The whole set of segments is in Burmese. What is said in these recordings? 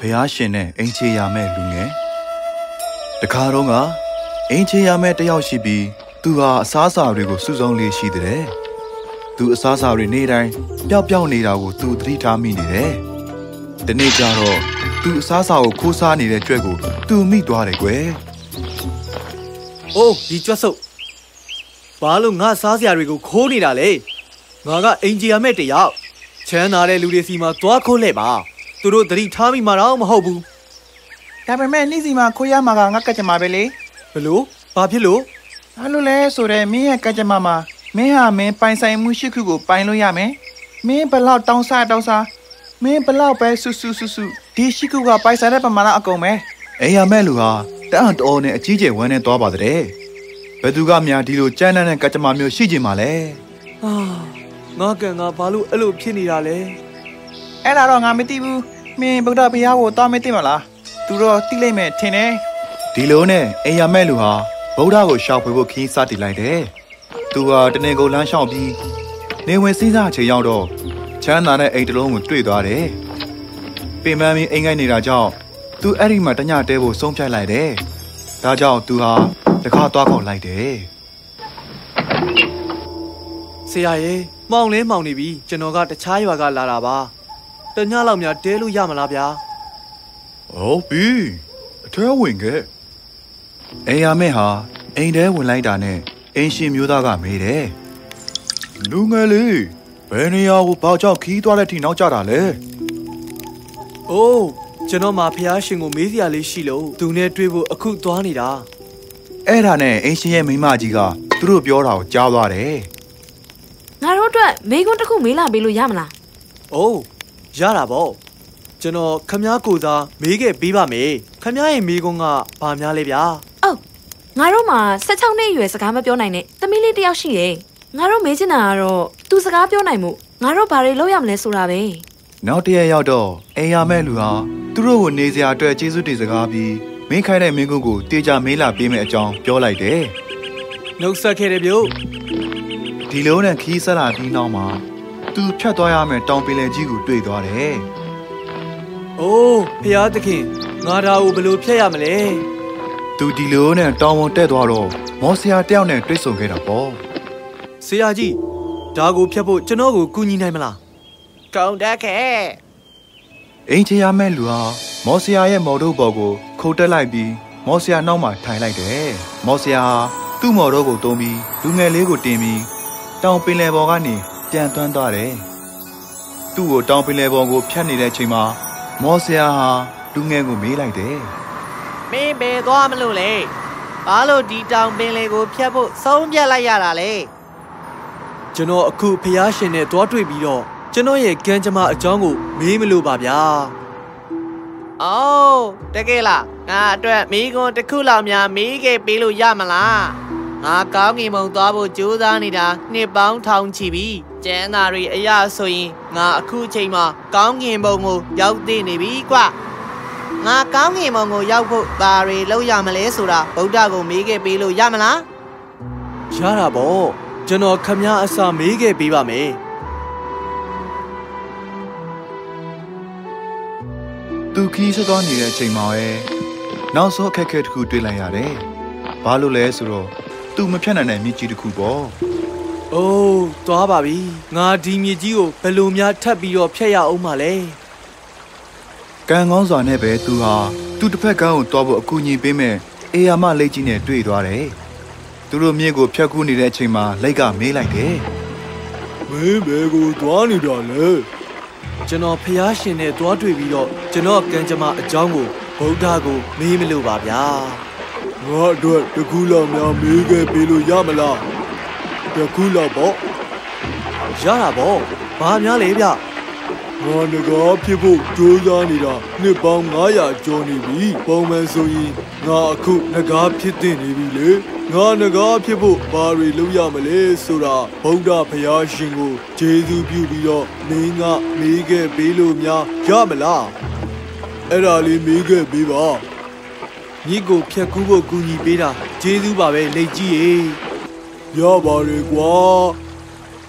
ဘုရားရှင်နဲ့အင်ချေရမဲ့လူငယ်တခါတော့ကအင်ချေရမဲ့တယောက်ရှိပြီးသူဟာအစားအစာတွေကိုစုဆောင်းလေးရှိတဲ့သူအစားအစာတွေနေ့တိုင်းပျောက်ပျောက်နေတာကိုသူသတိထားမိနေတယ်ဒီနေ့ကျတော့သူအစားအစာကိုခိုးစားနေတဲ့ကြွက်ကိုသူမိသွားတယ်ကွယ်။အိုးဒီကြွတ်စုပ်ဘာလို့ငါစားစရာတွေကိုခိုးနေတာလဲ။ ငါကအင်ဂျီယာမဲ့တယောက်ချမ်းသာတဲ့လူတွေစီမှာသွားခိုးလဲပါ။သူတို့သတိထားမိမှာတော့မဟုတ်ဘူးဒါပေမဲ့နေ့စီမှာခိုးရမှာကငါကကြမှာပဲလေ။ဘလို့ဘာဖြစ်လို့ဘာလို့လဲဆိုတော့မင်းရဲ့ကကြမှာမှာမင်းဟာမင်းပိုင်ဆိုင်မှုရှိခုကိုပိုင်လို့ရမယ်မင်းဘလောက်တောင်းစားတောင်းစားမင်းဘလောက်ပဲဆူဆူဆူဆူဒီရှိခုကပိုင်ဆိုင်တဲ့ပမာဏအကုန်ပဲအိမ်ရမဲ့လူဟာတအံ့တော်နဲ့အကြီးကျယ်ဝမ်းနဲ့သွားပါတဲ့ဘယ်သူကများဒီလိုကြမ်းတမ်းတဲ့ကကြမမျိုးရှိကြမှာလဲ။အာ ငါကန်ငါဘာလို့အဲ့လိုဖြစ်နေတာလဲအဲ့ဒါတော့ငါမသိဘူးမင်းဗုဒ္ဓဘုရားကိုတောင်းမသိမလားသူတော့တိလိုက်မယ်ထင်တယ်ဒီလိုနဲ့အိမ်ရမဲ့လူဟာဗုဒ္ဓကိုရှောက်ဖွေဖို့ခီးစတည်လိုက်တယ်သူဟာတနေကုန်လမ်းလျှောက်ပြီးနေဝင်စည်းစားချိန်ရောက်တော့ချမ်းသာတဲ့အိမ်တစ်လုံးကိုတွေ့သွားတယ်ပင်ပန်းပြီးအိမ်ငိုက်နေတာကြောင့်သူအဲ့ဒီမှာတညတဲဖို့ဆုံးဖြတ်လိုက်တယ်ဒါကြောင့်သူဟာတခါသွားခေါက်လိုက်တယ်။ဆရာရဲ့ မှောင်လဲမှောင်နေပြီကျွန်တော်ကတခြားရွာကလာတာပါ။တညလောက်များတဲလို့ရမလားဗျာဟုတ်ပြီအထဲဝင်ခဲ့အိမ်ရမဲ့ဟာအိမ်ထဲဝင်လိုက်တာနဲ့အိမ်ရှင်မျိုးသားကမေးတယ်လူငယ်လေးဘယ်နေရာကိုဘာကြောင့်ခီးသွားတဲ့ထိနောက်ကြတာလဲ။အိုးကျွန်တော်မှဖះရှင်ကိုမေးစရာလေးရှိလို့သူနဲ့တွေ့ဖို့အခုသွားနေတာအဲ့ဒါနဲ့အိမ်ရှင်ရဲ့မိန်းမကြီးကသူတို့ပြောတာကိုကြားသွားတယ်ငါ တို့အတွက်မိကွန်းတစ်ခုမေးလာပေးလို့ရမလား။အိုးရတာပေါ့။ကျွန်တော်ခမားကိုသာမေးခဲ့ပေးပါမယ်။ခမားရဲ့မေးခွန်းကဘာများလဲဗျာအော်ငါတို့မှာ16နှစ်အရွယ်စကားမပြောနိုင်တဲ့သမီးလေးတစ်ယောက်ရှိတယ်ငါတို့မေးချင်တာကတော့သူစကားပြောနိုင်မှုငါတို့ဘာတွေလုပ်ရမလဲဆိုတာပဲနောက်တစ်ရက်ရောက်တော့အိမ်ရမဲ့လူဟာသူတို့ကိုနေစရာအတွက်ကျေးဇူးတင်စကားပြီးမင်းခိုင်းတဲ့မင်းကုန်းကိုတေချာမေးလာပေးမယ်အကြောင်းပြောလိုက်တယ်။နှုတ်ဆက်ခဲ့တယ်ဗျို့ ဒီလိုနဲ့ခီးဆက်လာပြီးနောက်မှာသူဖြတ်သွားရမယ့်တောင်ပင်လယ်ကြီးကိုတွေ့သွားတယ်။အိုးဖះသခင်ငါဒါကိုဘယ်လိုဖျက်ရမလဲသူဒီလိုနဲ့တောင်ပေါ်တက်သွားတော့မော်စရာတယောက်နဲ့တွေ့ဆုံခဲ့တာပေါ့။ဆရာကြီးဒါကိုဖျက်ဖို့ကျွန်တော်ကိုကူညီနိုင်မလားကောင်းတက်ခဲ့အိမ်ချရမဲ့လူဟာမော်စရာရဲ့မော်တို့ဘော်ကိုခုတ်တက်လိုက်ပြီးမော်စရာနောက်မှာထိုင်လိုက်တယ်မော်စရာဟာသူ့မော်တို့ကိုတုံးပြီးလူငယ်လေးကိုတင်ပြီး တောင်ပင်လယ်ပေါ်ကနေပြန်သွန်းသွားတယ်သူ့ကိုတောင်ပင်လယ်ပေါ်ကိုဖြတ်နေတဲ့အချိန်မှာမော်စရာဟာလူငယ်ကိုမေးလိုက်တယ်မင်းဘယ်သွားမလို့လဲဘာလို့ဒီတောင်ပင်လေးကိုဖျက်ဖို့ဆုံးဖြတ်လိုက်ရတာလဲ။ကျွန်တော်အခုဖះရှင်နဲ့တွားတွေ့ပြီးတော့ကျွန်တော်ရဲ့ကံကြမ္မာအကြောင်းကိုမေးမလို့ပါဗျာအော်တကယ်လားငါအတွက်မိကွန်းတစ်ခုလောက်များမေးခဲ့ပေးလို့ရမလား ငါကောင်းကင်ဘုံသွားဖို့ကြိုးစားနေတာနှစ်ပေါင်းထောင်ချီပြီကျန်းသာတွေအရာဆိုရင်ငါအခုချိန်မှာကောင်းကင်ဘုံကိုရောက်သေးနေပြီကွငါကောင်းကင်ဘုံကိုရောက်ဖို့ဘာတွေလုပ်ရမလဲဆိုတာဗုဒ္ဓကိုမေးခဲ့ပေးလို့ရမလား။ရတာပေါ့။ကျွန်တော်ခမားအစာမေးခဲ့ပေးပါမယ်။သူခီးဆက်သွားနေတဲ့အချိန်မှာပဲနောက်ဆုံးအခက်အခဲတစ်ခုတွေ့လိုက်ရတယ်ဘာလို့လဲဆိုတော့ သူမဖြတ်နိုင်တဲ့မြစ်ကြီးတစ်ခုပေါ့အိုးသွားပါပြီငါဒီမြေကြီးကိုဘယ်လိုများထပ်ပြီးတော့ဖျက်ရအောင်မလဲကံကောင်းစွာနဲ့ပဲသူဟာသူ့တစ်ဖက်ကန်းကိုတွားဖို့အကူအညီပေးမဲ့အေယာမလိတ်ကြီးနဲ့တွေ့သွားတယ်။သူတို့မြင့်ကိုဖြတ်ကူးနေတဲ့အချိန်မှာလိုက်ကမေးလိုက်တယ်မင်းဘယ်ကိုသွားနေတာလဲကျွန်တော်ဖះရှင်နဲ့တွားတွေ့ပြီးတော့ကျွန်တော်ကံကြမ္မာအကြောင်းကိုဗုဒ္ဓကိုမေးမလို့ပါဗျာ ငါအတွက်တကူလောက်များမေးခဲ့ပေးလို့ရမလားတကူလောက်ပေါ့ရတာပေါ့ဘာများလဲဗျငါငကားဖြစ်ဖို့ကြိုးစားနေတာနှစ်ပေါင်း900ကျော်နေပြီပုံမှန်ဆိုရင်ငါအခုငကားဖြစ်တင်နေပြီလေငါငကားဖြစ်ဖို့ဘာတွေလုပ်ရမလဲဆိုတာဗုဒ္ဓဘုရားရှင်ကိုကျေးဇူးပြုပြီးတော့မင်းကမေးခဲ့ပေးလို့များရမလားအဲ့ဒါလေးမေးခဲ့ပေးပါ ညီကိုဖြတ်ကူးဖို့ကူညီပေးတာကျေးဇူးပါပဲလက်ကြီးရေရပါတယ်ကွာ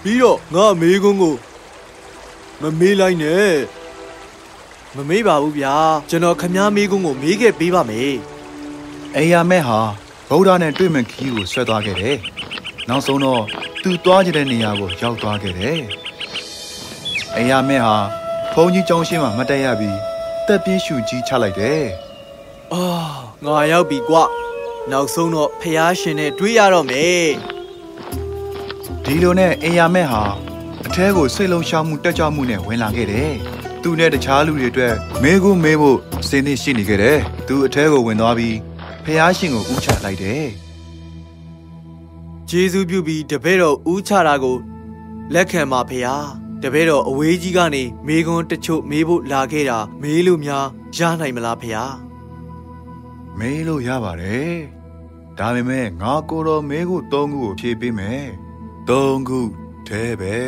ပြီးတော့ငါမေးခွန်းကိုမမေးလိုက်နဲ့မမေးပါဘူးဗျာကျွန်တော်ခမားမေးခွန်းကိုမေးခဲ့ပေးပါမယ်အိယာမက်ဟာဗုဒ္ဓနဲ့တွေ့မဲ့ခီးကိုဆွဲသွားခဲ့တယ်နောက်ဆုံးတော့သူသွားကြတဲ့နေရာကိုရောက်သွားခဲ့တယ်အိယာမက်ဟာဘုန်းကြီးကျောင်းရှိမှမတက်ရပြီးတက်ပြေးရှူကြီးချလိုက်တယ်အာ ငါရောက်ပြီကွနောက်ဆုံးတော့ဖះရှင်နဲ့တွေ့ရတော့မယ်ဒီလိုနဲ့အိယာမက်ဟာအထဲကိုစိတ်လုံးရှောင်းမှုတက်ကြွမှုနဲ့ဝင်လာခဲ့တယ်သူနဲ့တခြားလူတွေအတွက်မေးခွန်းမေးဖို့အစဉ်သင့်ရှိနေခဲ့တယ်သူအထဲကိုဝင်သွားပြီးဖះရှင်ကိုဥချလိုက်တယ်ဂျေဇုပြုပြီးတပည့်တော်ဦးချတာကိုလက်ခံပါဖះတပည့်တော်အဝေးကြီးကနေမေခွန်းတချို့မေးဖို့လာခဲ့တာမေးလို့များရနိုင်မလားဖះ မေးလို့ရပါတယ်။ဒါပေမဲ့ငါကိုတော်မေးခု၃ခုကိုဖြေပေးမယ်။၃ခုတည်းပဲ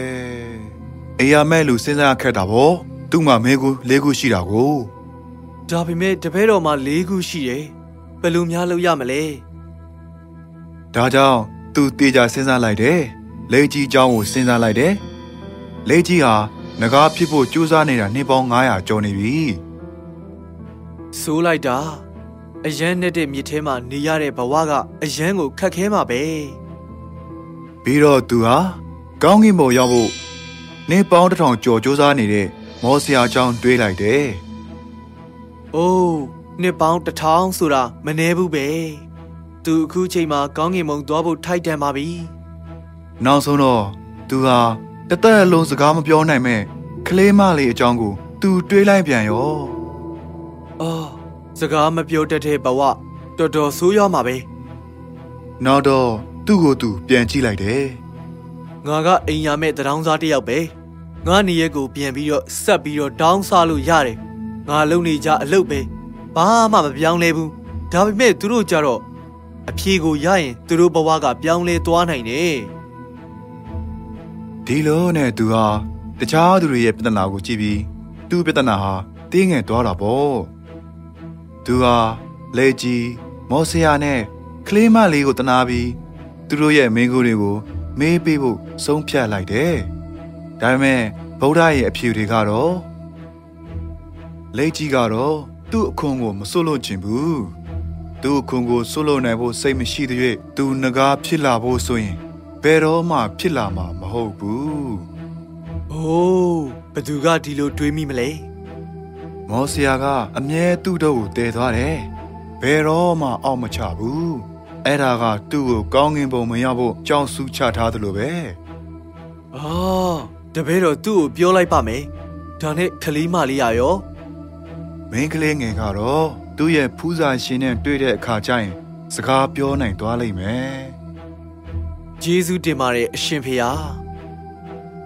။အရာမဲ့လူစဉ်းစားခက်တာပေါ့။သူ့မှာမေးခု၄ခုရှိတာကို။ဒါပေမဲ့တပည့်တော်မှာ၄ခုရှိတယ်။ဘယ်လိုများလုပ်ရမလဲ။ဒါကြောင့်သူတေချာစဉ်းစားလိုက်တယ်။လက်ကြီးအကြောင်းကိုစဉ်းစားလိုက်တယ်။လက်ကြီးဟာငကားဖြစ်ဖို့ကြိုးစားနေတာနှစ်ပေါင်း900ကျော်နေပြီ။ဆိုးလိုက်တာ။ အရန်နဲ့တဲ့မြစ်ထဲမှာနေရတဲ့ဘဝကအရန်ကိုခက်ခဲမှာပဲပြီးတော့သူဟာကောင်းကင်ဘုံရောက်ဖို့နေပေါင်းတစ်ထောင်ကြော်ကြိုးစားနေတဲ့မော်ဆရာကြောင့်တွေးလိုက်တယ်။အိုးနေပေါင်းတစ်ထောင်ဆိုတာမနှဲဘူးပဲ။သူအခုချိန်မှာကောင်းကင်ဘုံသွားဖို့ထိုက်တန်ပါပြီ။နောက်ဆုံးတော့သူဟာတသက်အလုံးစကားမပြောနိုင်မဲ့ကလေးမလေးအကြောင်းကိုသူတွေးလိုက်ပြန်ရော။အော် စကားမပြောတတ်တဲ့ဘဝတော်တော်ဆိုးရွားမှာပဲနောက်တော့သူ့ကိုသူပြန်ကြည့်လိုက်တယ်ငါကအိမ်ရမဲ့တရောင်းစားတစ်ယောက်ပဲငါနေရက်ကိုပြန်ပြီးတော့ဆက်ပြီးတော့တောင်းစားလို့ရတယ်ငါလုံနေကြအလုပ်ပဲဘာမှမပြောင်းလဲဘူးဒါပေမဲ့သူတို့ကြတော့အဖြေကိုရရင်သူတို့ဘဝကပြောင်းလဲသွားနိုင်တယ်ဒီလိုနဲ့သူဟာတခြားသူတွေရဲ့ပြဿနာကိုကြည့်ပြီးသူ့ပြဿနာဟာတင်းငယ်သွားတာပေါ့ သူဟာလေကြီးမော်စယာနဲ့ကလေးမလေးကိုတနာပြီးသူတို့ရဲ့မိန်းကိုတွေကို မေးပေးဖို့ဆုံးဖြတ်လိုက်တယ်ဒါပေမဲ့ဗုဒ္ဓရဲ့အဖြေတွေကတော့လေကြီးကတော့သူ့အခွန်ကိုမစွတ်လို့ချင်ဘူးသူ့အခွန်ကိုစွတ်လို့နိုင်ဖို့စိတ်မရှိသေး၍သူငကားဖြစ်လာဖို့ဆိုရင်ဘယ်တော့မှဖြစ်လာမှာမဟုတ်ဘူး။အိုးဘသူကဒီလိုတွေးမိမလဲ မော်စယာကအမြဲသူ့တို့ကိုတည်သွားတယ်ဘယ်တော့မှအောက်မချဘူးအဲ့ဒါကသူ့ကိုကောင်းငင်ပုံမရဖို့ကြောင်ဆူချထားသလိုပဲ။အော်တပည့်တော်သူ့ကိုပြောလိုက်ပါမယ်။ဒါနဲ့ကလေးမလေးရရောမင်းကလေးငယ်ကတော့သူ့ရဲ့ဖူးစာရှင်နဲ့တွေ့တဲ့အခါကျရင်စကားပြောနိုင်သွားလိမ့်မယ်။ဂျေဇုတင်ပါတယ်အရှင်ဖေယား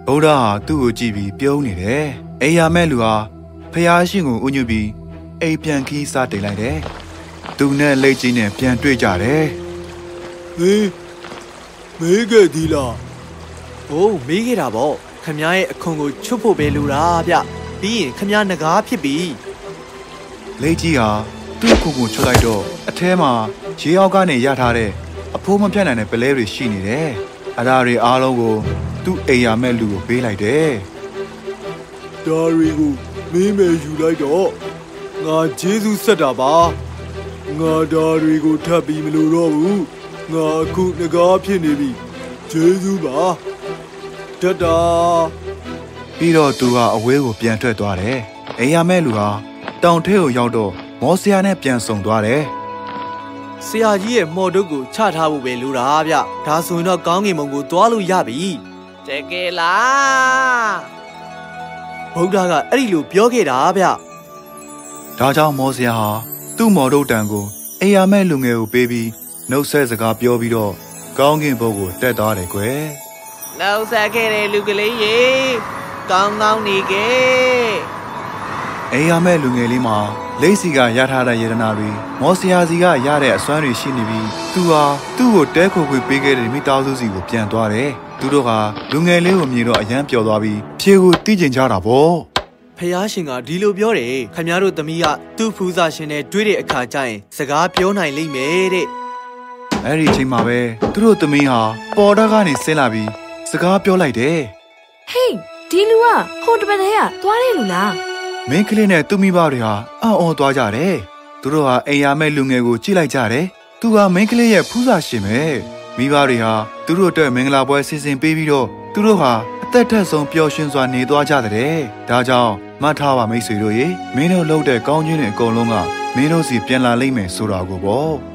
ဗုဒ္ဓဟာသူ့ကိုကြည့်ပြီးပြုံးနေတယ်အိယာမဲ့လူဟာ ဖះရှင်ကိုဥညွတ်ပြီးအိမ်ပြန်ခီးစားတင်လိုက်တယ်သူနဲ့လက်ကြီးနဲ့ပြန်တွေ့ကြတယ်။ဟေးမေးခဲ့ဒီလား။အိုးမေးခဲ့တာပေါ့။ခမည်းရဲ့အခွန်ကိုချွတ်ဖို့ပဲလိုတာဗျ။ပြီးရင်ခမည်းငကားဖြစ်ပြီလက်ကြီးဟာသူ့ခုကိုချွတ်လိုက်တော့အထဲမှာရေအောက်ကနေရထားတဲ့အဖိုးမပြတ်နိုင်တဲ့ပလဲတွေရှိနေတယ်။အရာတွေအားလုံးကိုသူ့အိမ်ရမဲ့လူကိုပေးလိုက်တယ်။ဒါရီကို မင်းမယ်ယူလိုက်တော့ငါဂျေဇုဆက်တာပါ။ငါဒါရီကိုထပ်ပြီးမလို့တော့ဘူး။ငါအခုငကားဖြစ်နေပြီ။ဂျေဇုပါ။တတာ။ပြီးတော့သူဟာအဝေးကိုပြန်ထွက်သွားတယ်။အိမ်ရမဲ့လူဟာတောင်ထဲကိုရောက်တော့မော်စယာနဲ့ပြန်ဆုံသွားတယ်ဆရာကြီးရဲ့မော်တုတ်ကိုချထားဖို့ပဲလိုတာဗျဒါဆိုရင်တော့ကောင်းကင်ဘုံကိုသွားလို့ရပြီတကယ်လား ဗုဒ္ဓကအဲ့ဒီလိုပြောခဲ့တာဗျ။ဒါကြောင့်မော်စယာဟာသူ့မော်ဒုတ်တန်ကိုအိမ်ရမဲ့လူငယ်ကိုပေးပြီးနှုတ်ဆက်စကားပြောပြီးတော့ကောင်းကင်ဘုတ်ကိုတက်သွားတယ်ကွယ်။နှုတ်ဆက်ခဲ့တဲ့လူကလေးရေကောင်းကောင်းနေခဲ့ အိမ်ရမဲ့လူငယ်လေးမှာလိတ်စီကရထားတဲ့ယတနာတွေမော်စယာစီကရတဲ့အစွမ်းတွေရှိနေပြီးသူဟာသူ့ကိုတဲခိုခွေပေးခဲ့တဲ့မိသားစုစီကိုပြန်သွားတယ်။သူတို့ဟာလူငယ်လေးကိုမြင်တော့အယမ်းပျော်သွားပြီးဖြေကိုတီးကျင်ကြတာပေါ့ဖះရှင်ကဒီလိုပြောတယ်ခမည်းတော်သမီးကသူ့ဖူးစာရှင်နဲ့တွေ့တဲ့အခါကျရင်စကားပြောနိုင်လိမ့်မယ်တဲ့။အဲ့ဒီအချိန်မှာပဲသူတို့သမီးဟာပေါ်တာကနေဆင်းလာပြီးစကားပြောလိုက်တယ်ဟေးဒဒီလူကဟိုတပတ်တည်းကသွားတဲ့လူလား မင်းကလေးနဲ့သူ့မိဘတွေဟာအံ့ဩသွားကြတယ်သူတို့ဟာအိမ်ရမဲ့လူငယ်ကိုကြည့်လိုက်ကြတယ်သူဟာမင်းကလေးရဲ့ဖူးစာရှင်ပဲမိဘတွေဟာသူတို့အတွက်မင်္ဂလာပွဲစီစဉ်ပေးပြီးတော့သူတို့ဟာအသက်ထက်ဆုံးပျော်ရွှင်စွာနေသွားကြတဲ့ဒါကြောင့်မှတ်ထားပါမိတ်ဆွေတို့ရေမင်းတို့လုပ်တဲ့ကောင်းခြင်းတွေအကုန်လုံးကမင်းတို့စီပြန်လာလိမ့်မယ်ဆိုတာကိုပေါ့